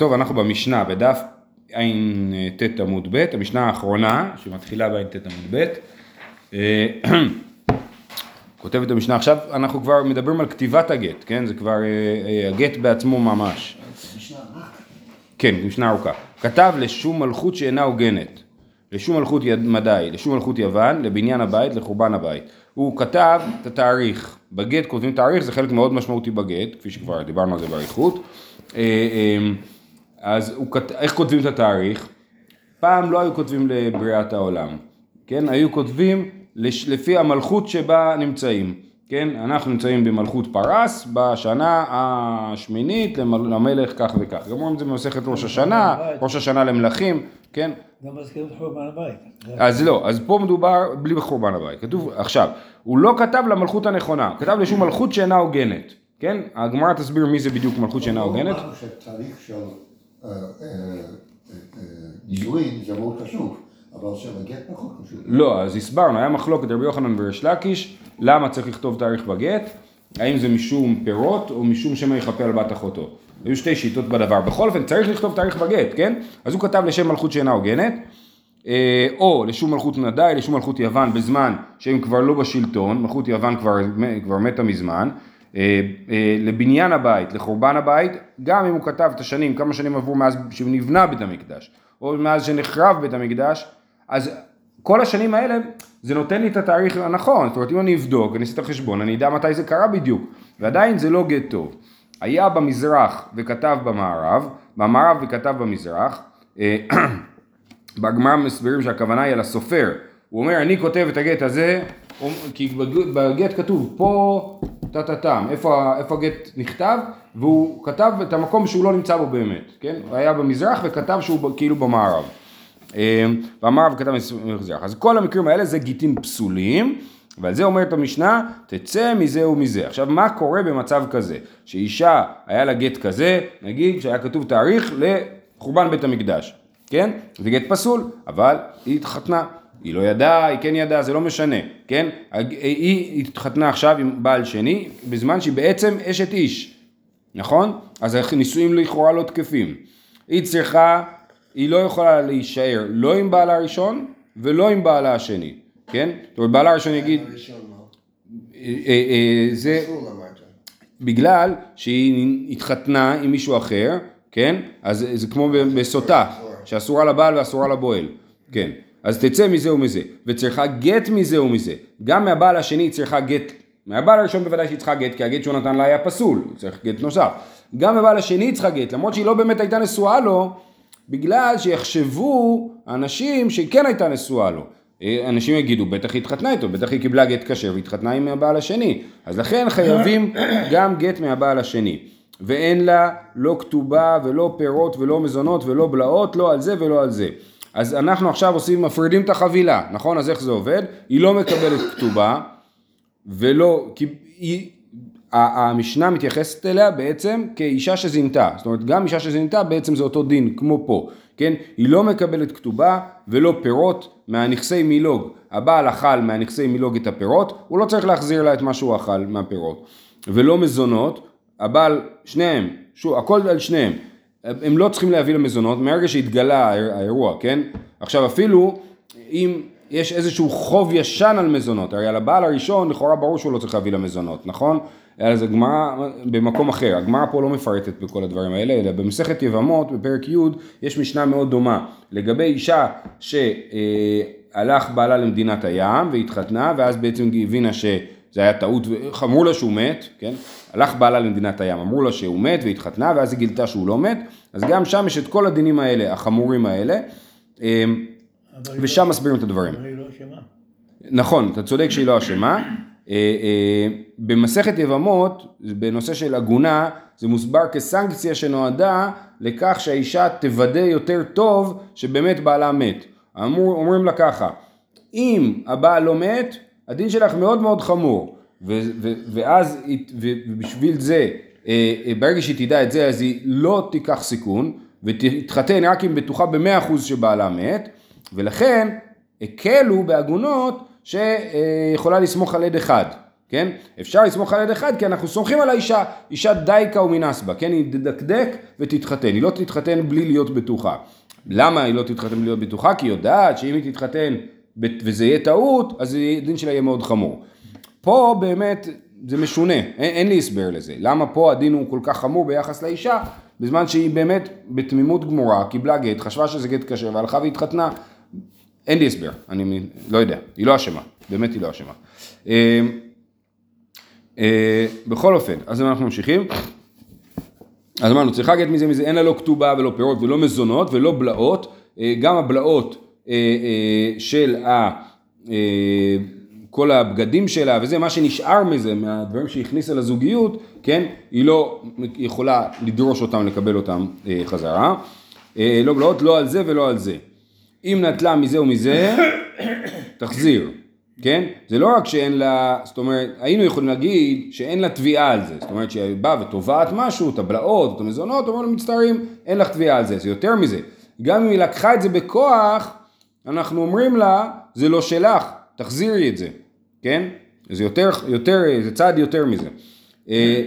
טוב, אנחנו במשנה, בדף ע"ט עמוד ב', המשנה האחרונה, שמתחילה בע"ט עמוד ב', אה, כותבת המשנה, עכשיו אנחנו כבר מדברים על כתיבת הגט, כן? זה כבר אה, אה, הגט בעצמו ממש. כן, משנה ארוכה. כתב לשום מלכות שאינה הוגנת, לשום מלכות מדי, לשום מלכות יוון, לבניין הבית, לחורבן הבית. הוא כתב את התאריך, בגט כותבים תאריך, זה חלק מאוד משמעותי בגט, כפי שכבר דיברנו על זה באריכות. אז הוא, איך כותבים את התאריך? פעם לא היו כותבים לבריאת העולם, כן? היו כותבים לפי המלכות שבה נמצאים, כן? אנחנו נמצאים במלכות פרס בשנה השמינית למלך כך וכך. גם אומרים את זה במסכת ראש השנה, ראש השנה למלכים, כן? גם מזכירים את חורבן הבית. אז לא, אז פה מדובר בלי חורבן הבית. כתוב, עכשיו, הוא לא כתב למלכות הנכונה, הוא כתב לשום מלכות שאינה הוגנת, כן? הגמרא תסביר מי זה בדיוק מלכות שאינה הוגנת. נישואין זה מאוד חשוב, אבל שם הגט פחות חשוב. לא, אז הסברנו, היה מחלוקת רבי יוחנן וריש לקיש, למה צריך לכתוב תאריך בגט, האם זה משום פירות או משום שמא יכפה על בת אחותו. היו שתי שיטות בדבר. בכל אופן, צריך לכתוב תאריך בגט, כן? אז הוא כתב לשם מלכות שאינה הוגנת, או לשום מלכות נדאי, לשום מלכות יוון בזמן שהם כבר לא בשלטון, מלכות יוון כבר, כבר מתה מזמן, אה, אה, לבניין הבית, לחורבן הבית, גם אם הוא כתב את השנים, כמה שנים עברו מאז שנבנה בית המקדש, או מאז שנחרב בית המקדש, אז כל השנים האלה, זה נותן לי את התאריך הנכון, זאת אומרת אם אני אבדוק, אני אעשה את החשבון, אני אדע מתי זה קרה בדיוק, ועדיין זה לא גט טוב. היה במזרח וכתב במערב, במערב וכתב במזרח, אה, בגמרא מסבירים שהכוונה היא על הסופר, הוא אומר אני כותב את הגט הזה, כי בגט כתוב פה טה-טה-טם, איפה, איפה הגט נכתב, והוא כתב את המקום שהוא לא נמצא בו באמת, כן? הוא היה במזרח וכתב שהוא כאילו במערב. אמ, במערב כתב במזרח. אז כל המקרים האלה זה גיטים פסולים, ועל זה אומרת המשנה, תצא מזה ומזה. עכשיו, מה קורה במצב כזה? שאישה, היה לה גט כזה, נגיד שהיה כתוב תאריך לחורבן בית המקדש, כן? זה גט פסול, אבל היא התחתנה. היא לא ידעה, היא כן ידעה, זה לא משנה, כן? היא התחתנה עכשיו עם בעל שני, בזמן שהיא בעצם אשת איש, נכון? אז הנישואים לכאורה לא תקפים. היא צריכה, היא לא יכולה להישאר לא עם בעלה הראשון ולא עם בעלה השני, כן? זאת אומרת, בעלה הראשון יגיד... אה, אה, אה, זה... בגלל שהיא התחתנה עם מישהו אחר, כן? אז זה כמו בסוטה, שאסורה לבעל ואסורה לבועל, כן. אז תצא מזה ומזה, וצריכה גט מזה ומזה. גם מהבעל השני היא צריכה גט, מהבעל הראשון בוודאי שהיא צריכה גט, כי הגט שהוא נתן לה היה פסול, היא צריכה גט נוסף. גם מהבעל השני היא צריכה גט, למרות שהיא לא באמת הייתה נשואה לו, בגלל שיחשבו אנשים שהיא כן הייתה נשואה לו. אנשים יגידו, בטח היא התחתנה איתו, בטח היא קיבלה גט כשר והתחתנה עם הבעל השני. אז לכן חייבים גם גט מהבעל השני. ואין לה לא כתובה ולא פירות ולא מזונות ולא בלעות, לא על זה ולא על זה. אז אנחנו עכשיו עושים, מפרידים את החבילה, נכון? אז איך זה עובד? היא לא מקבלת כתובה, ולא, כי היא, המשנה מתייחסת אליה בעצם כאישה שזינתה, זאת אומרת גם אישה שזינתה בעצם זה אותו דין כמו פה, כן? היא לא מקבלת כתובה ולא פירות מהנכסי מילוג, הבעל אכל מהנכסי מילוג את הפירות, הוא לא צריך להחזיר לה את מה שהוא אכל מהפירות, ולא מזונות, הבעל, שניהם, שוב, הכל על שניהם, הם לא צריכים להביא למזונות מהרגע שהתגלה האירוע, כן? עכשיו אפילו אם יש איזשהו חוב ישן על מזונות, הרי על הבעל הראשון לכאורה ברור שהוא לא צריך להביא למזונות, נכון? אז הגמרא במקום אחר, הגמרא פה לא מפרטת בכל הדברים האלה, אלא במסכת יבמות בפרק י' יש משנה מאוד דומה לגבי אישה שהלך בעלה למדינת הים והתחתנה ואז בעצם הבינה שזה היה טעות, אמרו לה שהוא מת, כן? הלך בעלה למדינת הים, אמרו לה שהוא מת והתחתנה ואז היא גילתה שהוא לא מת, אז גם שם יש את כל הדינים האלה, החמורים האלה, אמ, ושם לא- מסבירים את הדברים. אבל היא לא אשמה. נכון, אתה צודק שהיא לא אשמה. אה, אה, במסכת יבמות, בנושא של עגונה, זה מוסבר כסנקציה שנועדה לכך שהאישה תוודא יותר טוב שבאמת בעלה מת. אמור, אומרים לה ככה, אם הבעל לא מת, הדין שלך מאוד מאוד חמור. ואז, ובשביל זה, אה, אה, ברגע שהיא תדע את זה, אז היא לא תיקח סיכון, ותתחתן רק אם בטוחה במאה אחוז שבעלה מת, ולכן הקלו בעגונות שיכולה לסמוך על עד אחד, כן? אפשר לסמוך על יד אחד כי אנחנו סומכים על האישה, אישה דייקה ומנסבה, כן? היא תדקדק ותתחתן, היא לא תתחתן בלי להיות בטוחה. למה היא לא תתחתן בלי להיות בטוחה? כי היא יודעת שאם היא תתחתן וזה יהיה טעות, אז הדין שלה יהיה מאוד חמור. פה באמת זה משונה, אין, אין לי הסבר לזה. למה פה הדין הוא כל כך חמור ביחס לאישה, בזמן שהיא באמת בתמימות גמורה, קיבלה גט, חשבה שזה גט כשר והלכה והתחתנה. אין לי הסבר, אני לא יודע, היא לא אשמה, באמת היא לא אשמה. אה, אה, בכל אופן, אז אנחנו ממשיכים. אז אמרנו, צריכה גט מזה מזה, אין לה לא כתובה ולא פירות ולא מזונות ולא בלעות, אה, גם הבלעות של ה... כל הבגדים שלה וזה, מה שנשאר מזה, מהדברים שהכניסה לזוגיות, כן, היא לא יכולה לדרוש אותם, לקבל אותם חזרה. לא בלעות, לא על זה ולא על זה. אם נטלה מזה ומזה, תחזיר. כן? זה לא רק שאין לה, זאת אומרת, היינו יכולים להגיד שאין לה תביעה על זה, זאת אומרת שהיא באה ותובעת משהו, את הבלעות, את המזונות, אומרים מצטערים, אין לך תביעה על זה, זה יותר מזה. גם אם היא לקחה את זה בכוח, אנחנו אומרים לה, זה לא שלך, תחזירי את זה, כן? זה יותר, יותר, זה צעד יותר מזה. אה,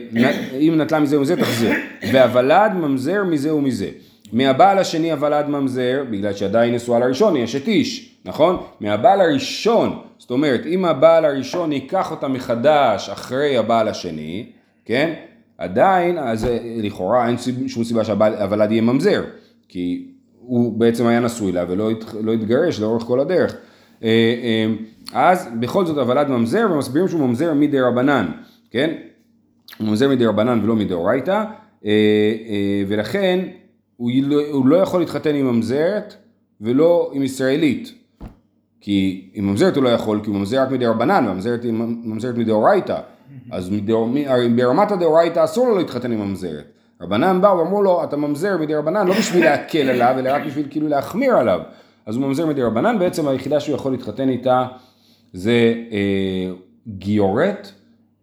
אם נטלה מזה ומזה, תחזיר. והוולד ממזר מזה ומזה. מהבעל השני הוולד ממזר, בגלל שעדיין נשואה לראשון, יש את איש, נכון? מהבעל הראשון זאת אומרת, אם הבעל הראשון ייקח אותה מחדש אחרי הבעל השני, כן? עדיין, אז אה, לכאורה אין שום סיבה שהוולד יהיה ממזר, כי הוא בעצם היה נשוי לה ולא לא התגרש לאורך כל הדרך. אה, אה, אז בכל זאת הוולד ממזר, ומסבירים שהוא ממזר מדי רבנן, כן? הוא ממזר מדי רבנן ולא מדי אורייתא, ולכן הוא לא, הוא לא יכול להתחתן עם ממזרת ולא עם ישראלית. כי עם ממזרת הוא לא יכול, כי הוא ממזר רק מדי רבנן, והממזרת היא ממזרת מדאורייתא. אז ברמת הדאורייתא אסור לו להתחתן עם ממזרת. רבנן באו ואמרו לו, אתה ממזר מדי רבנן לא בשביל להקל עליו, אלא רק בשביל כאילו להחמיר עליו. אז הוא ממזר מדי רבנן, בעצם היחידה שהוא יכול להתחתן איתה זה אה, גיורט,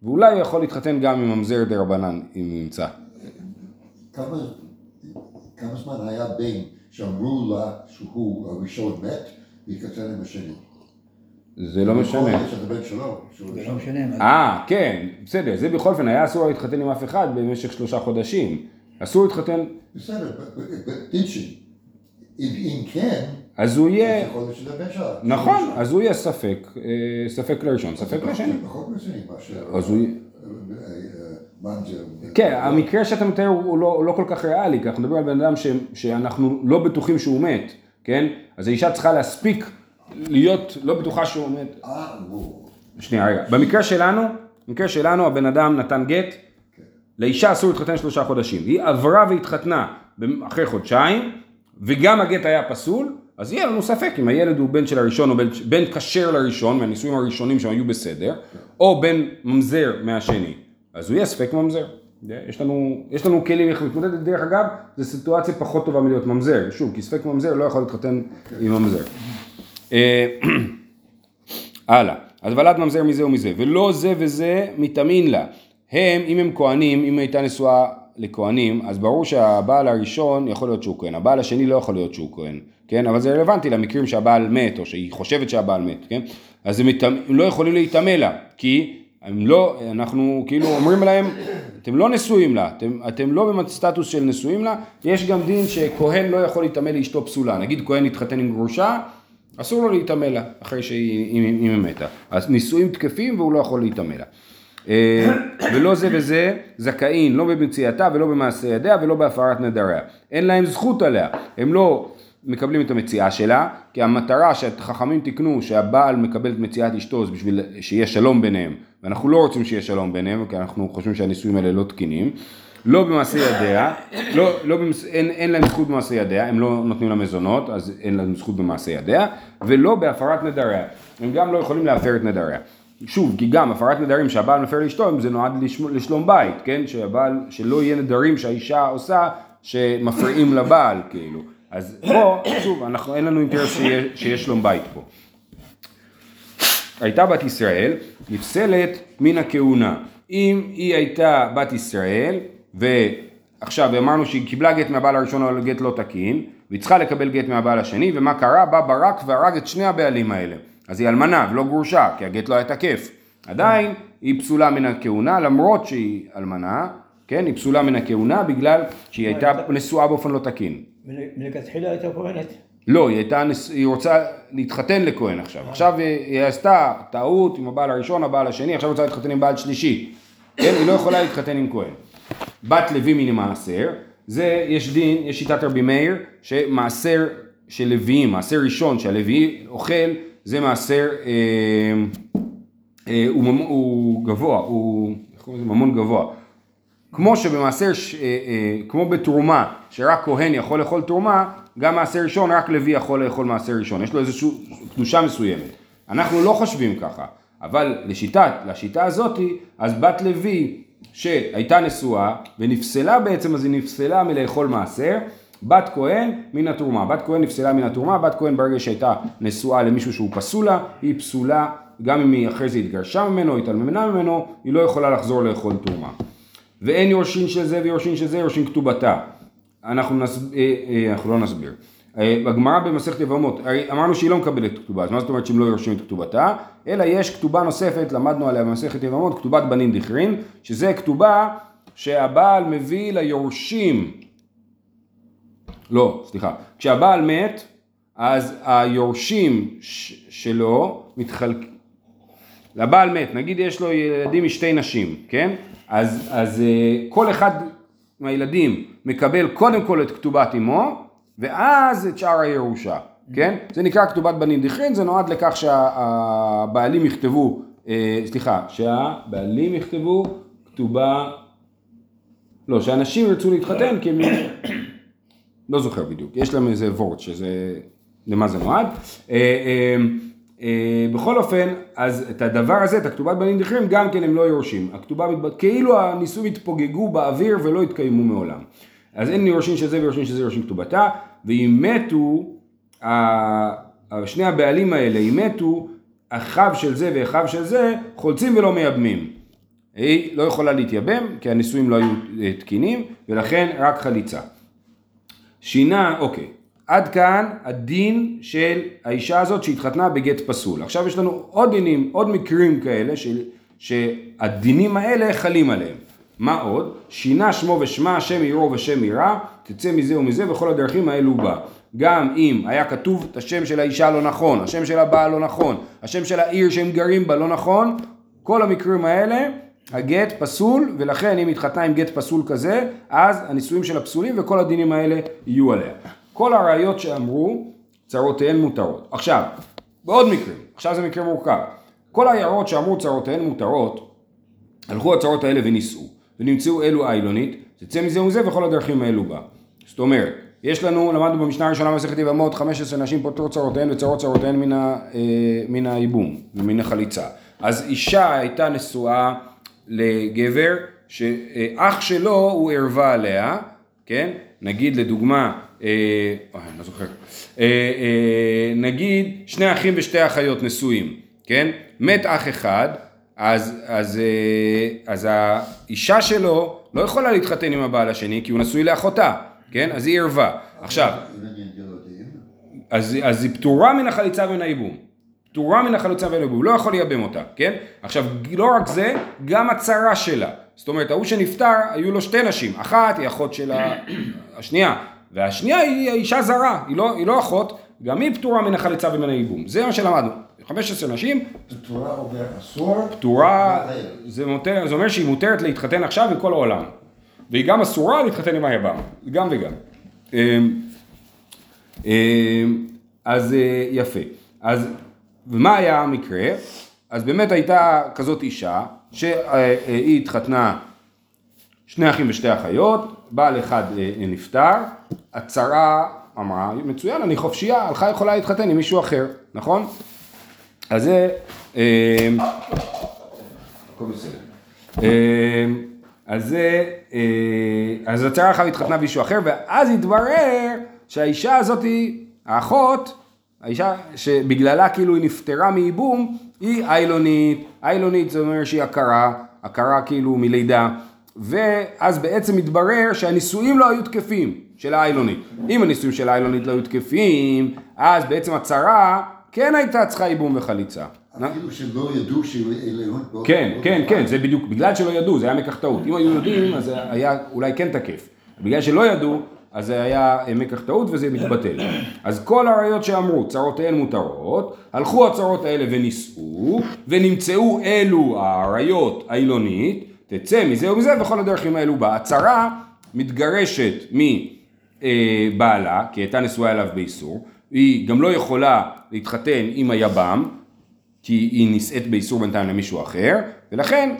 ואולי הוא יכול להתחתן גם עם ממזר די רבנן, אם נמצא. כמה, כמה זמן היה בין שאמרו לה שהוא הראשון מת, להתקצר עם השני. זה לא משנה. זה לא משנה. אה, כן, בסדר, זה בכל אופן, היה אסור להתחתן עם אף אחד במשך שלושה חודשים. אסור להתחתן... בסדר. אם כן... אז הוא יהיה... נכון, אז הוא יהיה ספק, אה, ספק לראשון, ספק לשני. פחות אז הוא... אה, אה, כן, המקרה שאתה מתאר הוא לא, לא כל כך ריאלי, כי אנחנו מדברים על בן אדם שאנחנו לא בטוחים שהוא מת. כן? אז האישה צריכה להספיק להיות לא בטוחה שהוא. אה, שנייה, רגע. במקרה שלנו, במקרה שלנו הבן אדם נתן גט, לאישה אסור להתחתן שלושה חודשים. היא עברה והתחתנה אחרי חודשיים, וגם הגט היה פסול, אז יהיה לנו ספק אם הילד הוא בן של הראשון או בן כשר לראשון, מהנישואים הראשונים שהם היו בסדר, או בן ממזר מהשני. אז הוא יהיה ספק ממזר. יש לנו, יש לנו כלים איך להתמודד, דרך אגב, זו סיטואציה פחות טובה מלהיות ממזר, שוב, כי ספק ממזר לא יכול להתחתן עם ממזר. אה, הלאה, אז ולד ממזר מזה ומזה, ולא זה וזה מתאמין לה. הם, אם הם כהנים, אם הייתה נשואה לכהנים, אז ברור שהבעל הראשון יכול להיות שהוא כהן, הבעל השני לא יכול להיות שהוא כהן, כן? אבל זה רלוונטי למקרים שהבעל מת, או שהיא חושבת שהבעל מת, כן? אז הם. הם לא יכולים להיטמא לה, כי הם לא, אנחנו כאילו אומרים להם, אתם לא נשואים לה, אתם, אתם לא בסטטוס של נשואים לה, יש גם דין שכהן לא יכול להיטמא לאשתו פסולה, נגיד כהן התחתן עם גרושה, אסור לו להיטמא לה אחרי שהיא, מתה, אז נישואים תקפים והוא לא יכול להיטמא לה. אה, ולא זה וזה זכאין, לא במציאתה ולא במעשה ידיה ולא בהפרת נדריה. אין להם זכות עליה, הם לא מקבלים את המציאה שלה, כי המטרה שהחכמים תיקנו שהבעל מקבל את מציאת אשתו זה בשביל שיהיה שלום ביניהם, ואנחנו לא רוצים שיהיה שלום ביניהם, כי אנחנו חושבים שהנישואים האלה לא תקינים. לא במעשה ידיה, לא, לא במס... אין, אין להם זכות במעשה ידיה, הם לא נותנים לה מזונות, אז אין להם זכות במעשה ידיה, ולא בהפרת נדריה, הם גם לא יכולים להפר את נדריה. שוב, כי גם הפרת נדרים שהבעל מפר לאשתו, זה נועד לשלום, לשלום בית, כן? שהבעל, שלא יהיה נדרים שהאישה עושה שמפריעים לבעל, כאילו. אז פה, שוב, אנחנו, אין לנו אינטרס שיש שלום בית פה. הייתה בת ישראל, נפסלת מן הכהונה. אם היא הייתה בת ישראל, ועכשיו אמרנו שהיא קיבלה גט מהבעל הראשון אבל גט לא תקין, והיא צריכה לקבל גט מהבעל השני, ומה קרה? בא ברק והרג את שני הבעלים האלה. אז היא אלמנה ולא גרושה, כי הגט לא היה תקף. עדיין היא פסולה מן הכהונה למרות שהיא אלמנה, כן, היא פסולה מן הכהונה בגלל שהיא הייתה נשואה באופן לא תקין. מל- מלכתחילה הייתה כהנת. לא, היא הייתה. היא רוצה להתחתן לכהן עכשיו. עכשיו היא, עשתה טעות עם הבעל הראשון, הבעל השני, עכשיו רוצה להתחתן עם בעל שלישי. כן, היא לא יכולה להתחתן עם כהן. בת לוי מן המעשר, זה, יש דין, יש שיטת רבי מאיר, שמעשר של לוויים, מעשר ראשון שהלוי אוכל, זה מעשר, אה, אה, הוא, הוא גבוה, הוא, איך קוראים לזה? ממון גבוה. כמו שבמעשר, אה, אה, כמו בתרומה, שרק כהן יכול לאכול תרומה, גם מעשר ראשון, רק לוי יכול לאכול מעשר ראשון. יש לו איזושהי קדושה מסוימת. אנחנו לא חושבים ככה, אבל לשיטת, לשיטה הזאתי, אז בת לוי שהייתה נשואה ונפסלה בעצם, אז היא נפסלה מלאכול מעשר, בת כהן מן התרומה. בת כהן נפסלה מן התרומה, בת כהן ברגע שהייתה נשואה למישהו שהוא פסול לה, היא פסולה, גם אם היא אחרי זה התגרשה ממנו, התעלמנה ממנו, היא לא יכולה לחזור לאכול תרומה. ואין יורשין של זה ויורשין של זה, יורשין כתובתה. אנחנו, נס... אה, אה, אנחנו לא נסביר. אה, בגמרא במסכת יבמות, אמרנו שהיא לא מקבלת כתובה, אז מה זאת אומרת שהם לא יורשים את כתובתה? אלא יש כתובה נוספת, למדנו עליה במסכת יבמות, כתובת בנין דכרין, שזה כתובה שהבעל מביא ליורשים, לא, סליחה, כשהבעל מת, אז היורשים שלו מתחלקים, לבעל מת, נגיד יש לו ילדים משתי נשים, כן? אז, אז אה, כל אחד מהילדים מקבל קודם כל את כתובת אמו, ואז את שאר הירושה, כן? זה נקרא כתובת בנין דכרין, זה נועד לכך שהבעלים יכתבו, אה, סליחה, שהבעלים יכתבו כתובה, לא, שאנשים ירצו להתחתן כי הם... לא זוכר בדיוק, יש להם איזה וורט שזה, למה זה נועד. אה, בכל אופן, אז את הדבר הזה, את הכתובת בנים דחרים, גם כן הם לא יורשים. הכתובה. כאילו הנישואים התפוגגו באוויר ולא התקיימו מעולם. אז אין יורשים של זה ויורשים של זה יורשים כתובתה, ואם מתו, שני הבעלים האלה, אם מתו, אחיו של זה ואחיו של זה, חולצים ולא מייבמים. היא לא יכולה להתייבם, כי הנישואים לא היו אה, תקינים, ולכן רק חליצה. שינה, אוקיי, עד כאן הדין של האישה הזאת שהתחתנה בגט פסול. עכשיו יש לנו עוד דינים, עוד מקרים כאלה של, שהדינים האלה חלים עליהם. מה עוד? שינה שמו ושמה, שם עירו ושם עירה, תצא מזה ומזה וכל הדרכים האלו בא. גם אם היה כתוב את השם של האישה לא נכון, השם של הבעל לא נכון, השם של העיר שהם גרים בה לא נכון, כל המקרים האלה הגט פסול, ולכן אם התחתנה עם גט פסול כזה, אז הנישואים שלה פסולים וכל הדינים האלה יהיו עליה. כל הראיות שאמרו, צרותיהן מותרות. עכשיו, בעוד מקרים, עכשיו זה מקרה מורכב. כל ההערות שאמרו צרותיהן מותרות, הלכו הצרות האלה ונישאו, ונמצאו אלו איילונית, תצא מזה ומזה וכל הדרכים האלו בה. זאת אומרת, יש לנו, למדנו במשנה הראשונה במסכת יבמות, 15 נשים פותרות צרותיהן וצרות צרותיהן מן, ה, אה, מן הייבום ומן החליצה. אז אישה הייתה נשואה לגבר שאח שלו הוא ערווה עליה, כן? נגיד לדוגמה, אני לא זוכר, אה, אה, נגיד שני אחים ושתי אחיות נשואים, כן? מת אח אחד, אז, אז, אה, אז האישה שלו לא יכולה להתחתן עם הבעל השני כי הוא נשוי לאחותה, כן? אז היא ערווה. עכשיו, אז, אז היא פטורה מן החליצה ומן הייבום. פטורה מן החליצה ומן הוא לא יכול לייבם אותה, כן? עכשיו, לא רק זה, גם הצרה שלה. זאת אומרת, ההוא שנפטר, היו לו שתי נשים. אחת היא אחות של השנייה, והשנייה היא אישה זרה, היא לא, היא לא אחות, גם היא פטורה מן החליצה ומן הייבום. זה מה שלמדנו. 15 נשים, בתורה עובר עשור, פטורה. זה, מותר, זה אומר שהיא מותרת להתחתן עכשיו עם כל העולם. והיא גם אסורה להתחתן עם היבם, גם וגם. אמ, אמ, אז אה, יפה. אז, ומה היה המקרה? אז באמת הייתה כזאת אישה, שהיא התחתנה שני אחים ושתי אחיות, בעל אחד אה, נפטר, הצרה אמרה, מצוין, אני חופשייה, הלכה יכולה להתחתן עם מישהו אחר, נכון? אז זה... אה, הכל בסדר. אה, אז זה... אה, אז הצרה אחת התחתנה עם מישהו אחר, ואז התברר שהאישה הזאת, האחות, האישה שבגללה כאילו היא נפטרה מייבום, היא איילונית, איילונית זה אומר שהיא הכרה, הכרה כאילו מלידה, ואז בעצם מתברר שהנישואים לא היו תקפים של האיילונית. אם הנישואים של האיילונית לא היו תקפים, אז בעצם הצרה כן הייתה צריכה ייבום וחליצה. אפילו שלא ידעו. באופן כן, כן. כן, זה בדיוק, בגלל שלא ידעו, זה היה מקח טעות. אם היו יודעים, אז היה אולי כן תקף. בגלל שלא ידעו, אז זה היה אה, מקח טעות וזה מתבטל. אז כל הראיות שאמרו, צרותיהן מותרות, הלכו הצרות האלה ונישאו, ונמצאו אלו הראיות העילונית, תצא מזה ומזה, וכל הדרכים האלו בה. הצרה מתגרשת מבעלה, כי הייתה נשואה אליו באיסור, היא גם לא יכולה להתחתן עם היבם, כי היא נישאת באיסור בינתיים למישהו אחר, ולכן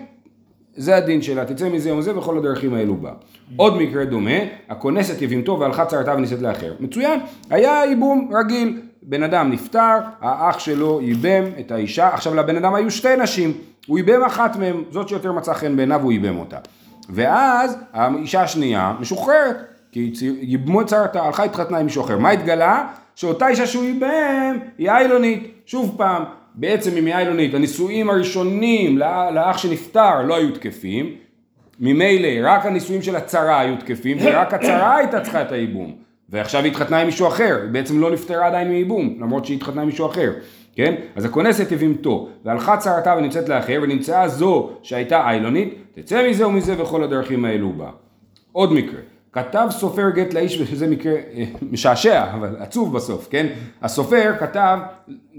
זה הדין שלה, תצא מזה ומזה וכל הדרכים האלו בה. עוד מקרה דומה, הכונס את יבימתו והלכה צרתה ונישאת לאחר. מצוין, היה ייבום רגיל, בן אדם נפטר, האח שלו ייבם את האישה, עכשיו לבן אדם היו שתי נשים, הוא ייבם אחת מהן, זאת שיותר מצא חן בעיניו הוא ייבם אותה. ואז האישה השנייה משוחררת, כי ייבמו את צרתה, הלכה התחתנה עם מישהו אחר. מה התגלה? שאותה אישה שהוא ייבם היא איילונית. שוב פעם, בעצם אם היא איילונית, הנישואים הראשונים לא- לאח שנפטר לא היו תקפים, ממילא רק הנישואים של הצרה היו תקפים, ורק הצרה הייתה צריכה את הייבום. ועכשיו היא התחתנה עם מישהו אחר, היא בעצם לא נפטרה עדיין מייבום, למרות שהיא התחתנה עם מישהו אחר, כן? אז הכונס את יבימתו, והלכה צרתה ונמצאת לאחר, ונמצאה זו שהייתה איילונית, תצא מזה ומזה וכל הדרכים האלו בה. עוד מקרה, כתב סופר גט לאיש, וזה מקרה אה, משעשע, אבל עצוב בסוף, כן? הסופר כתב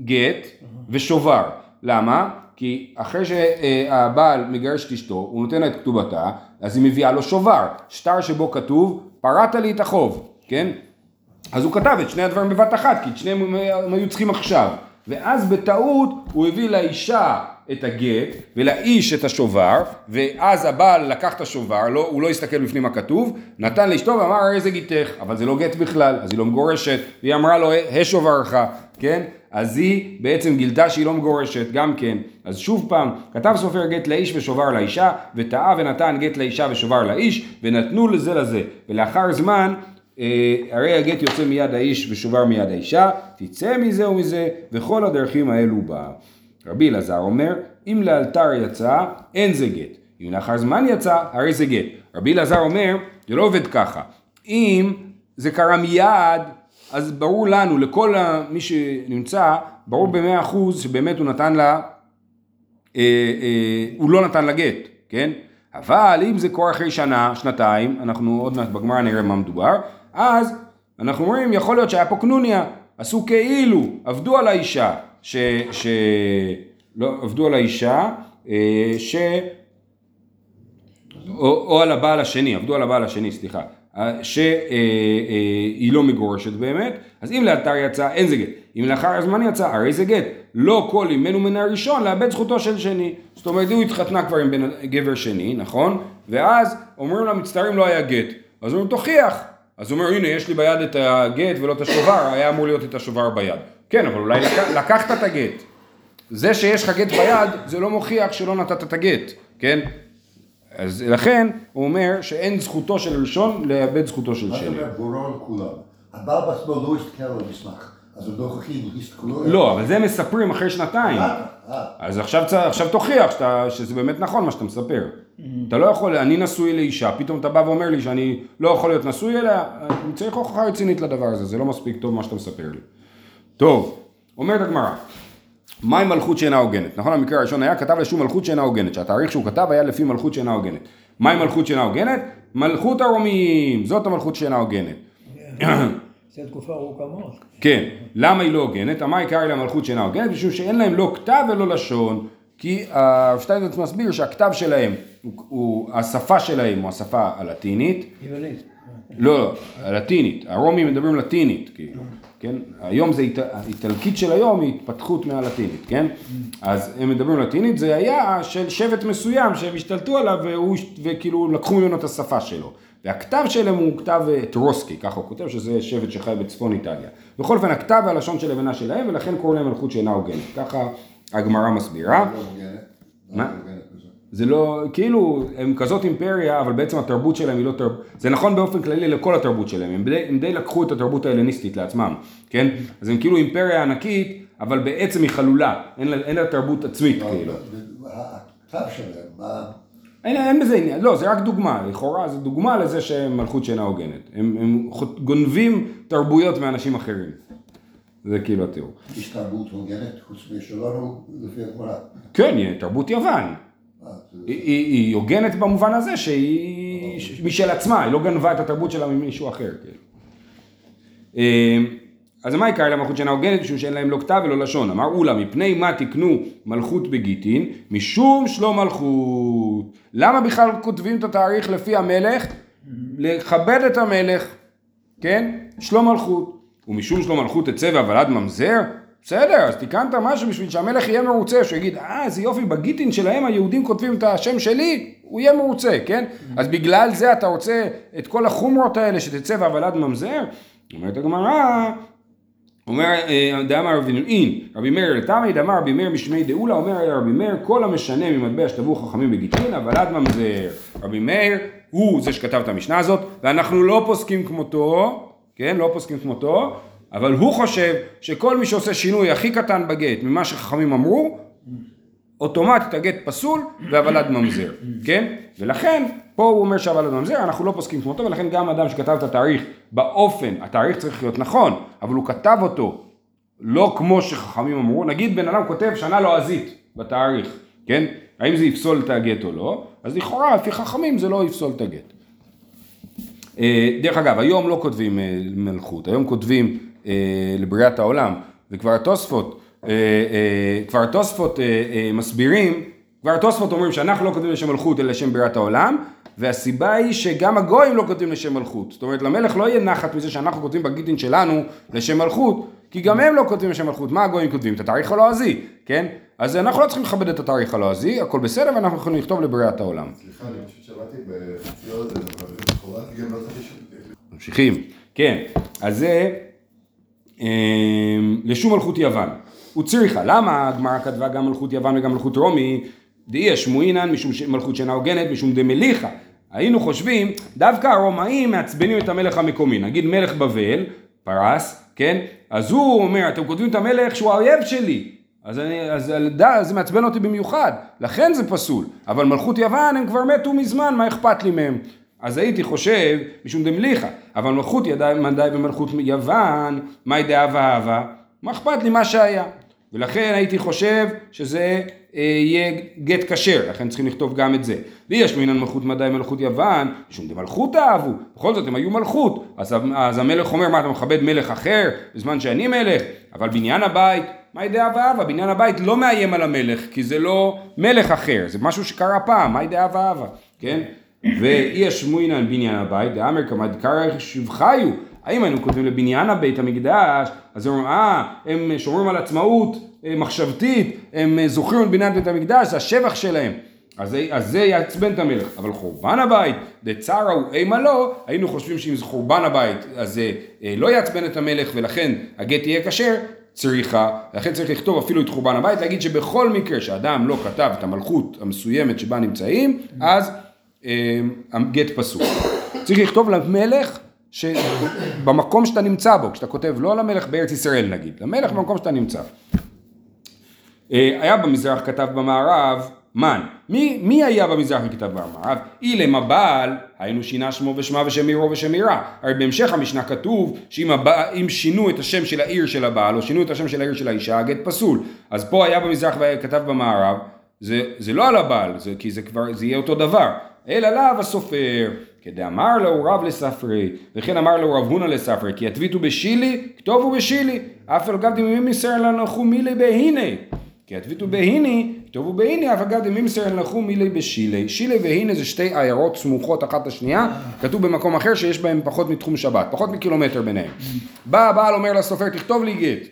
גט ושובר. למה? כי אחרי שהבעל מגרש את אשתו, הוא נותן לה את כתובתה, אז היא מביאה לו שובר, שטר שבו כתוב, פרעת לי את החוב, כן? אז הוא כתב את שני הדברים בבת אחת, כי את שניהם הם הם היו צריכים עכשיו. ואז בטעות הוא הביא לאישה את הגט ולאיש את השובר, ואז הבעל לקח את השובר, לא, הוא לא הסתכל בפנים מה כתוב, נתן לאשתו ואמר הרי זה גיתך, אבל זה לא גט בכלל, אז היא לא מגורשת, והיא אמרה לו השוברך, כן? אז היא בעצם גילתה שהיא לא מגורשת, גם כן. אז שוב פעם, כתב סופר גט לאיש ושובר לאישה, וטעה ונתן גט לאישה ושובר לאיש, ונתנו לזה לזה. ולאחר זמן, אה, הרי הגט יוצא מיד האיש ושובר מיד האישה, תצא מזה ומזה, וכל הדרכים האלו בה. רבי אלעזר אומר, אם לאלתר יצא, אין זה גט. אם לאחר זמן יצא, הרי זה גט. רבי אלעזר אומר, זה לא עובד ככה. אם זה קרה מיד, אז ברור לנו, לכל מי שנמצא, ברור במאה אחוז שבאמת הוא נתן לה, אה, אה, הוא לא נתן לה גט, כן? אבל אם זה קורה אחרי שנה, שנתיים, אנחנו עוד מעט בגמרא נראה מה מדובר, אז אנחנו אומרים, יכול להיות שהיה פה קנוניה, עשו כאילו, עבדו על האישה, ש... ש... לא, עבדו על האישה, אה, ש... או, או על הבעל השני, עבדו על הבעל השני, סליחה, שהיא לא מגורשת באמת, אז אם לאתר יצא, אין זה גט. אם לאחר הזמן יצא, הרי זה גט. לא כל אימנו מן הראשון לאבד זכותו של שני. זאת אומרת, הוא התחתנה כבר עם בן, גבר שני, נכון? ואז אומרים לה, מצטערים לא היה גט. אז אומרים, תוכיח. אז הוא אומר, הנה, יש לי ביד את הגט ולא את השובר, היה אמור להיות את השובר ביד. כן, אבל אולי לק... לקחת את הגט. זה שיש לך גט ביד, זה לא מוכיח שלא נתת את הגט, כן? אז לכן הוא אומר שאין זכותו של ראשון לאבד זכותו של מה זאת שני. אומרת ברור לכולם? הבעל בעצמו לא הסתכל על המסמך, אז הם לא יכולים להסתכלו. לא, אבל זה מספרים אחרי שנתיים. אה, אה. אז עכשיו, תוכיח שזה באמת נכון מה שאתה מספר. אתה לא יכול, אני נשוי לאישה, פתאום אתה בא ואומר לי שאני לא יכול להיות נשוי אליה, אני צריך הוכחה רצינית לדבר הזה, זה לא מספיק טוב מה שאתה מספר לי. טוב, אומרת הגמרא, מהי מלכות שאינה הוגנת? נכון, המקרה הראשון היה, כתב לשום מלכות שאינה הוגנת, שהתאריך שהוא כתב היה לפי מלכות שאינה הוגנת. מהי מלכות שאינה הוגנת? מלכות הרומיים, זאת המלכות שאינה הוגנת. זו תקופה ארוכה מאוד. כן, למה היא לא הוגנת? המה עיקר היא למלכות שאינה הוגנת? משום שאין להם לא כתב ולא לשון, כי הרב שטיינזרץ מסביר שהכתב שלהם, הוא, הוא, השפה שלהם הוא השפה הלטינית, יוונית. לא, לא, הלטינית, הרומים מדברים לטינית, כאילו, כן? היום זה, איט- האיטלקית של היום היא התפתחות מהלטינית, כן? אז הם מדברים לטינית, זה היה של שבט מסוים שהם השתלטו עליו והוא, וכאילו לקחו ממנו את השפה שלו. והכתב שלהם הוא כתב אה, טרוסקי, ככה הוא כותב שזה שבט שחי בצפון איטליה. בכל אופן, הכתב והלשון של לבנה שלהם, ולכן קוראים להם מלכות שאינה הוגנת. ככה הגמרא מסבירה. לא. מה? לא בזה. זה לא, כאילו, הם כזאת אימפריה, אבל בעצם התרבות שלהם היא לא תרבות, זה נכון באופן כללי לכל התרבות שלהם, הם די, הם די לקחו את התרבות ההלניסטית לעצמם, כן? אז הם כאילו אימפריה ענקית, אבל בעצם היא חלולה, אין לה, אין לה תרבות עצמית, לא, כאילו. הכתב שלהם, מה... אין, אין בזה עניין, לא, זה רק דוגמה, לכאורה זה דוגמה לזה שהם מלכות שאינה הוגנת. הם, הם גונבים תרבויות מאנשים אחרים. זה כאילו התיאור. יש תרבות הוגנת חוץ משלנו לפי הגמרא. כן, היא תרבות יוון. אה, היא, הוגנת במובן הזה שהיא משל עצמה, היא לא גנבה את התרבות שלה ממישהו אחר. כאילו. אה, אז מה יקרה למלכות שאינה הוגנת? משום שאין להם לא כתב ולא לשון. אמר אולה, מפני מה תקנו מלכות בגיטין? משום שלא מלכות. למה בכלל כותבים את התאריך לפי המלך? לכבד את המלך, כן? שלא מלכות. ומשום שלא מלכות תצא והוולד ממזר? בסדר, אז תיקנת משהו בשביל שהמלך יהיה מרוצה, שהוא יגיד, אה, איזה יופי, בגיטין שלהם היהודים כותבים את השם שלי, הוא יהיה מרוצה, כן? אז בגלל זה אתה רוצה את כל החומרות האלה שתצא והוולד ממזר? אומרת הגמרא, אומר אה, דאמר רבי נועין, רבי מאיר לתמי, דאמר רבי מאיר משמי דאולה, אומר רבי מאיר, כל המשנה ממטבע שטבעו חכמים בגיטין, הוולד ממזר. רבי מאיר הוא זה שכתב את המשנה הזאת, ואנחנו לא פוסקים כמותו, כן, לא פוסקים כמותו, אבל הוא חושב שכל מי שעושה שינוי הכי קטן בגט ממה שחכמים אמרו, אוטומטית הגט פסול והוולד ממזר, כן? ולכן, פה הוא אומר שהוולד ממזר, אנחנו לא פוסקים כמותו, ולכן גם אדם שכתב את התאריך באופן, התאריך צריך להיות נכון, אבל הוא כתב אותו לא כמו שחכמים אמרו, נגיד בן אדם כותב שנה לועזית בתאריך, כן? האם זה יפסול את הגט או לא? אז לכאורה, לפי חכמים זה לא יפסול את הגט. אה, דרך אגב, היום לא כותבים אה, מלכות, היום כותבים אה, לבריאת העולם, וכבר התוספות, כבר התוספות מסבירים, כבר התוספות אומרים שאנחנו לא כותבים לשם מלכות אלא לשם בריאת העולם, והסיבה היא שגם הגויים לא כותבים לשם מלכות. זאת אומרת, למלך לא יהיה נחת מזה שאנחנו כותבים בגיטין שלנו לשם מלכות, כי גם הם לא כותבים לשם מלכות. מה הגויים כותבים? את התאריך הלועזי, כן? אז אנחנו לא צריכים לכבד את התאריך הלועזי, הכל בסדר, ואנחנו יכולים לכתוב לבריאת העולם. סליחה, אני פשוט שמעתי בחצי לא. ממשיכים. כן, אז זה אמ, לשום מלכות יוון. הוא צריכה, למה הגמרא כתבה גם מלכות יוון וגם מלכות רומי? דאי השמועינן משום מלכות שאינה הוגנת, משום דמליכה. היינו חושבים, דווקא הרומאים מעצבנים את המלך המקומי. נגיד מלך בבל, פרס, כן? אז הוא אומר, אתם כותבים את המלך שהוא האויב שלי. אז, אני, אז דה, זה מעצבן אותי במיוחד, לכן זה פסול. אבל מלכות יוון הם כבר מתו מזמן, מה אכפת לי מהם? אז הייתי חושב, משום דמליכה, אבל מלכות ידי מדי ומלכות יוון, מאי דאבה אהבה, מה אכפת לי מה שהיה? ולכן הייתי חושב שזה אה, יהיה גט כשר, לכן צריכים לכתוב גם את זה. ויש מינן מלכות מדי מלכות יוון, משום דמלכות אהבו, בכל זאת הם היו מלכות, אז, אז המלך אומר, מה אתה מכבד מלך אחר בזמן שאני מלך? אבל בניין הבית, מה ידעה ואהבה? בניין הבית לא מאיים על המלך, כי זה לא מלך אחר, זה משהו שקרה פעם, מה ידעה ואהבה, כן? ואי ישמועינן בניין הבית, דאמר כמד קרא שבחיו, האם היינו כותבים לבניין הבית המקדש, אז הם אומרים, אה, הם שומרים על עצמאות אה, מחשבתית, הם אה, זוכרים את בניין בית המקדש, זה השבח שלהם. אז זה יעצבן את המלך, אבל חורבן הבית, דצרה הוא אימה לא, היינו חושבים שאם זה חורבן הבית, אז זה אה, לא יעצבן את המלך ולכן הגט יהיה כשר, צריכה, לכן צריך לכתוב אפילו את חורבן הבית, להגיד שבכל מקרה שאדם לא כתב את המלכות המסוימת שבה נמצאים, אז אה, הגט פסול. צריך לכתוב למלך שבמקום שאתה נמצא בו, כשאתה כותב לא למלך בארץ ישראל נגיד, למלך במקום שאתה נמצא. אה, היה במזרח כתב במערב מן. מי, מי היה במזרח וכתב במערב? אילם הבעל, היינו שינה שמו ושמה ושם עירו ושם עירה. הרי בהמשך המשנה כתוב שאם הבע, שינו את השם של העיר של הבעל או שינו את השם של העיר של האישה, הגט פסול. אז פה היה במזרח וכתב במערב, זה, זה לא על הבעל, זה, כי זה כבר, זה יהיה אותו דבר. אלא לאו הסופר, כדאמר לו רב לספרי, וכן אמר לו רב הונא לספרי, כי יתביטו בשילי, כתובו בשילי, אף על גב דמי מסר לנחו מילי בהנה. כי התביטו בהיני, כתובו בהיני, אף אגב דמי מסר לנחו מילי בשילי. שילי והנה זה שתי עיירות סמוכות אחת לשנייה, כתוב במקום אחר שיש בהם פחות מתחום שבת, פחות מקילומטר ביניהם. בא הבעל אומר לסופר, תכתוב לי גט,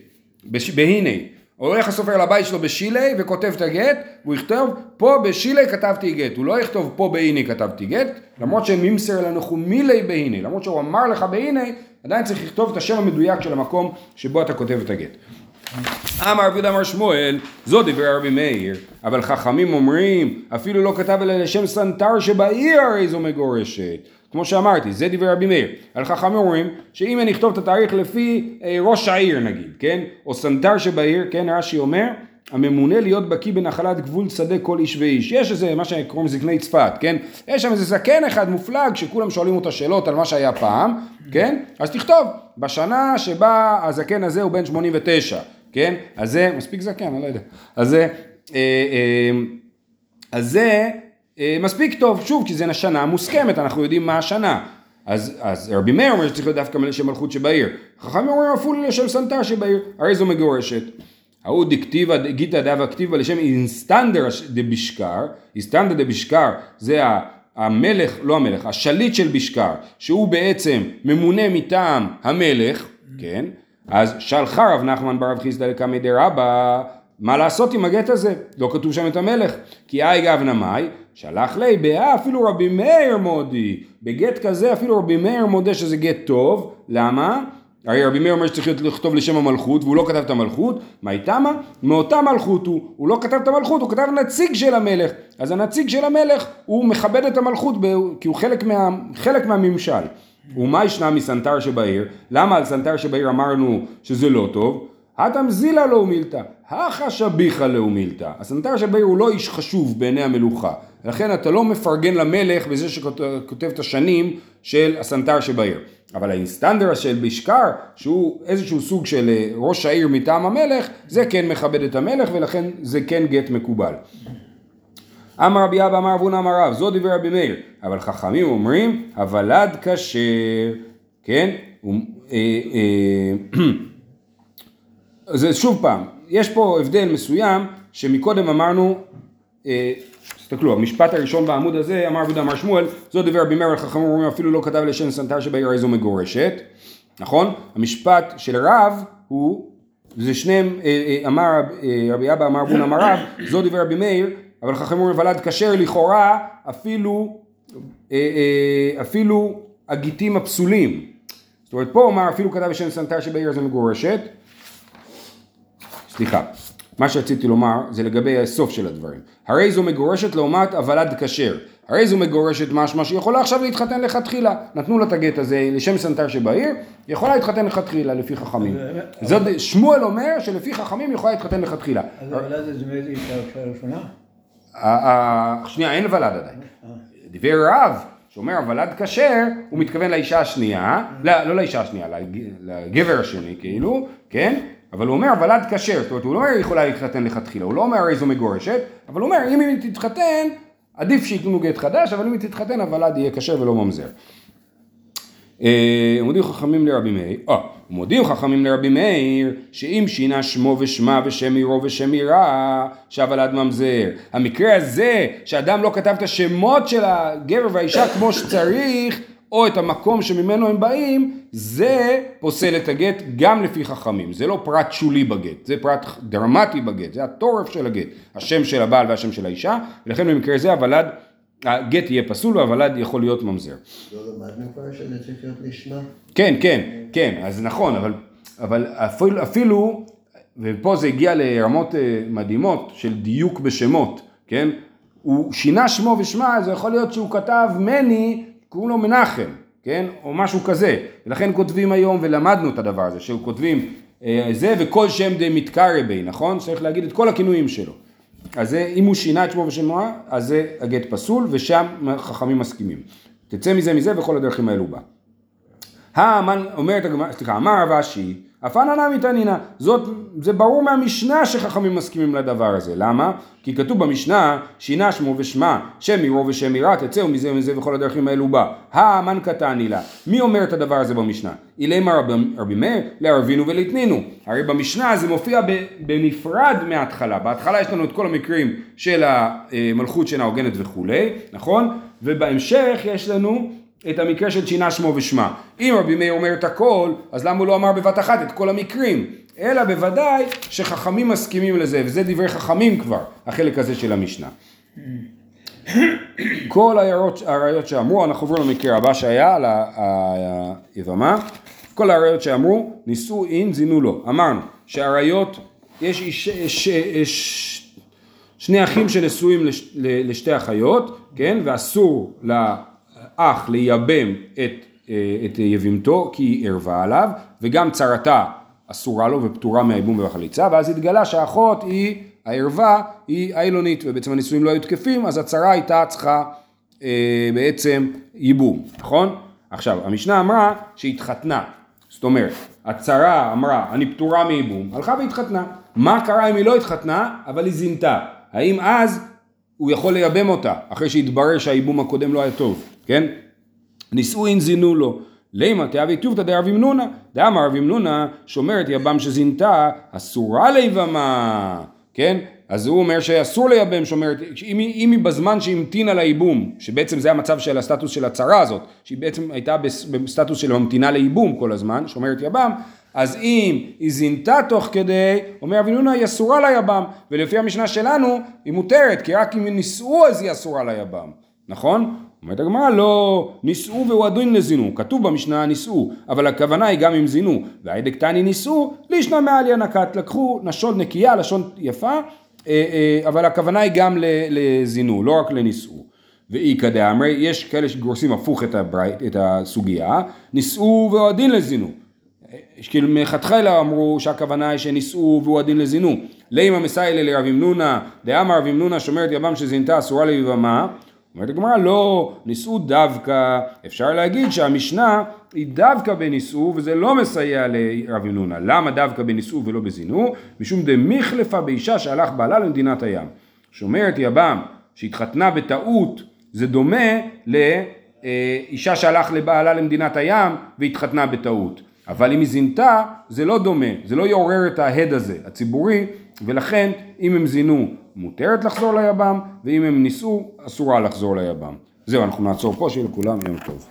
בהינה. הולך הסופר לבית שלו בשילי וכותב את הגט, והוא יכתוב פה בשילי כתבתי גט, הוא לא יכתוב פה בהנה כתבתי גט, למרות שמימסר לנחו מילי בהנה, למרות שהוא אמר לך בהנה, עדיין צריך לכתוב את השם המדויק של המקום שבו אתה כותב את הגט. אמר רבי אמר שמואל, זו דברי רבי מאיר, אבל חכמים אומרים, אפילו לא כתב אלא לשם סנטר שבעיר הרי זו מגורשת. כמו שאמרתי, זה דברי רבי מאיר. אבל חכמים אומרים, שאם אני אכתוב את התאריך לפי אה, ראש העיר נגיד, כן? או סנטר שבעיר, כן, רש"י אומר, הממונה להיות בקיא בנחלת גבול שדה כל איש ואיש. יש איזה, מה שקוראים זקני צפת, כן? יש שם איזה זקן אחד מופלג, שכולם שואלים אותו שאלות על מה שהיה פעם, כן? אז תכתוב, בשנה שבה הזקן הזה הוא בן 89, כן? אז זה, מספיק זקן, אני לא יודע. אז זה, אה, אה, אז זה מספיק טוב, שוב, כי זה שנה מוסכמת, אנחנו יודעים מה השנה. אז, אז רבי מאיר אומר שצריך להיות דווקא לשם מלכות שבעיר. חכמים אומרים אפילו לשם סנטר שבעיר, הרי זו מגורשת. ההוא דכתיבא גיטא דהוה כתיב ביה לשם איסטנדרא דבשכר, אינסטנדר דבישקר זה המלך, לא המלך, השליט של בישקר, שהוא בעצם ממונה מטעם המלך, כן? אז שלחה רב נחמן ברב חיסדא לקמא דרבא, מה לעשות עם הגט הזה? לא כתוב שם את המלך. כי אי גבנה מאי, שלח לי באה אפילו רבי מאיר מודי. בגט כזה אפילו רבי מאיר מודה שזה גט טוב, למה? הרי רבי מאיר אומר שצריך לכתוב לשם המלכות והוא לא כתב את המלכות, מה איתמה? מאותה מלכות הוא, הוא לא כתב את המלכות, הוא כתב נציג של המלך, אז הנציג של המלך הוא מכבד את המלכות ב- כי הוא חלק, מה, חלק מהממשל. ומה ישנה מסנטר שבעיר? למה על סנטר שבעיר אמרנו שזה לא טוב? התם זילא להו מילתא, הכא שביחא להו מילתא. הסנטר שבעיר הוא לא איש חשוב בעיני המלוכה, לכן אתה לא מפרגן למלך בזה שכותב את השנים של הסנטר שבעיר. אבל האיסטנדר של בשכר, שהוא איזשהו סוג של אה, ראש העיר מטעם המלך, זה כן מכבד את המלך ולכן זה כן גט מקובל. אמר רבי אבא אמר אבונה אמר רב, זו דברי רבי מאיר, אבל חכמים אומרים, הוולד כשר, כן? זה שוב פעם, יש פה הבדל מסוים שמקודם אמרנו, אה, תסתכלו, המשפט הראשון בעמוד הזה אמר עבודה אמר שמואל, זו דברי רבי מאיר וחכמים אומרים אפילו לא כתב לשם סנטר שבעיר הרי זו מגורשת, נכון? המשפט של רב הוא, זה שניהם, אה, אה, אמר אה, רבי אבא אמר רב הונא אמר רב, זו דברי רבי מאיר, אבל חכמים אומרים ולד כשר לכאורה אפילו, אה, אה, אפילו הגיטים הפסולים. זאת אומרת פה אמר אפילו כתב לשם סנטר שבעיר הרי זו מגורשת, סליחה, מה שרציתי לומר זה לגבי הסוף של הדברים. הרי זו מגורשת לעומת הוולד כשר. הרי זו מגורשת משמע שהיא יכולה עכשיו להתחתן לכתחילה. נתנו לה את הגט הזה לשם סנטר שבעיר, היא יכולה להתחתן לכתחילה לפי חכמים. זאת, שמואל אומר שלפי חכמים יכולה להתחתן לכתחילה. אז הוולד הזה זה מאיזה אישה ראשונה? שנייה, אין ולד עדיין. דיבר רב, שאומר הוולד כשר, הוא מתכוון לאישה השנייה, לא, לא לאישה השנייה, לג- לגבר השני כאילו, כן? אבל הוא אומר הוולד כשר, זאת אומרת הוא לא אומר היא יכולה להתחתן לכתחילה, הוא לא אומר הרי זו מגורשת, אבל הוא אומר אם היא תתחתן, עדיף שייתנו גט חדש, אבל אם היא תתחתן הוולד יהיה כשר ולא ממזר. אה, מודיעו חכמים לרבי מאיר, אה, מודיעו חכמים לרבי מאיר, שאם שינה שמו ושמה ושם עירו ושם עירה, שהוולד ממזר. המקרה הזה, שאדם לא כתב את השמות של הגבר והאישה כמו שצריך, או את המקום שממנו הם באים, זה פוסל את הגט גם לפי חכמים. זה לא פרט שולי בגט, זה פרט דרמטי בגט, זה התורף של הגט, השם של הבעל והשם של האישה, ולכן במקרה זה הוולד, הגט יהיה פסול והוולד יכול להיות ממזר. לא למדנו כבר שזה צריך להיות לשמה? כן, כן, כן, אז נכון, אבל, אבל אפילו, אפילו, ופה זה הגיע לרמות אה, מדהימות של דיוק בשמות, כן? הוא שינה שמו ושמה, זה יכול להיות שהוא כתב מני, קוראים לו מנחם, כן? או משהו כזה. ולכן כותבים היום, ולמדנו את הדבר הזה, שהוא כותבים אה, זה וכל שם דה מתקרא בי, נכון? צריך להגיד את כל הכינויים שלו. אז זה, אם הוא שינה את שמו ושמו, אז זה הגט פסול, ושם חכמים מסכימים. תצא מזה מזה וכל הדרכים האלו בה. האמן, אומרת הגמרא, סליחה, אמר רב אשי, אפנה נמי זאת, זה ברור מהמשנה שחכמים מסכימים לדבר הזה, למה? כי כתוב במשנה, שינה שמו ושמה, שם עירו ושם עירה, תצאו מזה ומזה וכל הדרכים האלו בה. האמן קטני לה, מי אומר את הדבר הזה במשנה? אילמה רבי, רבי מאיר, לערבינו ולתנינו. הרי במשנה זה מופיע בנפרד מההתחלה, בהתחלה יש לנו את כל המקרים של המלכות שאינה הוגנת וכולי, נכון? ובהמשך יש לנו את המקרה של שינה שמו ושמה. אם רבי מאיר אומר את הכל, אז למה הוא לא אמר בבת אחת את כל המקרים? אלא בוודאי שחכמים מסכימים לזה, וזה דברי חכמים כבר, החלק הזה של המשנה. כל הראיות, שאמרו, אנחנו עוברים למקרה הבא שהיה, על היבמה, כל הראיות שאמרו, נישאו זינו לו. אמרנו שהראיות, יש איש, יש, יש שני אחים שנשואים לש, ל- לשתי אחיות, כן, ואסור לאח לייבם את, אה, את יבימתו כי היא ערבה עליו, וגם צרתה אסורה לו ופטורה מהייבום והחליצה, ואז התגלה שהאחות היא, הערווה היא איילונית, ובעצם הנישואים לא היו תקפים, אז הצרה הייתה צריכה אה, בעצם ייבום, נכון? עכשיו, המשנה אמרה שהתחתנה, זאת אומרת, הצרה אמרה, אני פטורה מייבום, הלכה והתחתנה. מה קרה אם היא לא התחתנה, אבל היא זינתה? האם אז הוא יכול לייבם אותה, אחרי שהתברר שהייבום הקודם לא היה טוב, כן? נישואין זינו לו. לימה תאבי טובתא דרב אמנונה, דאמר רב אמנונה שומרת יבם שזינתה, אסורה ליבמה, כן? אז הוא אומר שאסור לייבם שומרת, אם היא, אם היא בזמן שהמתינה לייבום, שבעצם זה המצב של הסטטוס של הצרה הזאת, שהיא בעצם הייתה בס- בסטטוס של ממתינה לייבום כל הזמן, שומרת יבם, אז אם היא זינתה תוך כדי, אומר רב המנונא היא אסורה ליבם, ולפי המשנה שלנו היא מותרת, כי רק אם נישאו אז היא אסורה ליבם, נכון? אומרת הגמרא לא, נישאו והוא הדין לזינו, כתוב במשנה נישאו, אבל הכוונה היא גם אם זינו, והאי דקתני נישאו, לישנא מעליא נקט, לקחו לשון נקייה, לשון יפה, אה, אה, אבל הכוונה היא גם לזינו, לא רק לנישאו. ואיכא דאמרי, יש כאלה שגורסים הפוך את, הברית, את הסוגיה, נישאו והועדין לזינו. כאילו מלכתחילה אמרו שהכוונה היא שנישאו והוא הדין לזינו. לימא מסיילה לרב אמנונה, דאמר רב אמנונה שומרת יבם שזינתה אסורה ליבמה. אומרת הגמרא לא, נישאו דווקא, אפשר להגיד שהמשנה היא דווקא בנישאו וזה לא מסייע לרב אמנונה. למה דווקא בנישאו ולא בזינו? משום דמיחלפה באישה שהלך בעלה למדינת הים. שומרת יבם שהתחתנה בטעות זה דומה לאישה שהלך לבעלה למדינת הים והתחתנה בטעות. אבל אם היא זינתה, זה לא דומה, זה לא יעורר את ההד הזה, הציבורי, ולכן אם הם זינו, מותרת לחזור ליבם, ואם הם נישאו, אסורה לחזור ליבם. זהו, אנחנו נעצור פה, שיהיה לכולם יום טוב.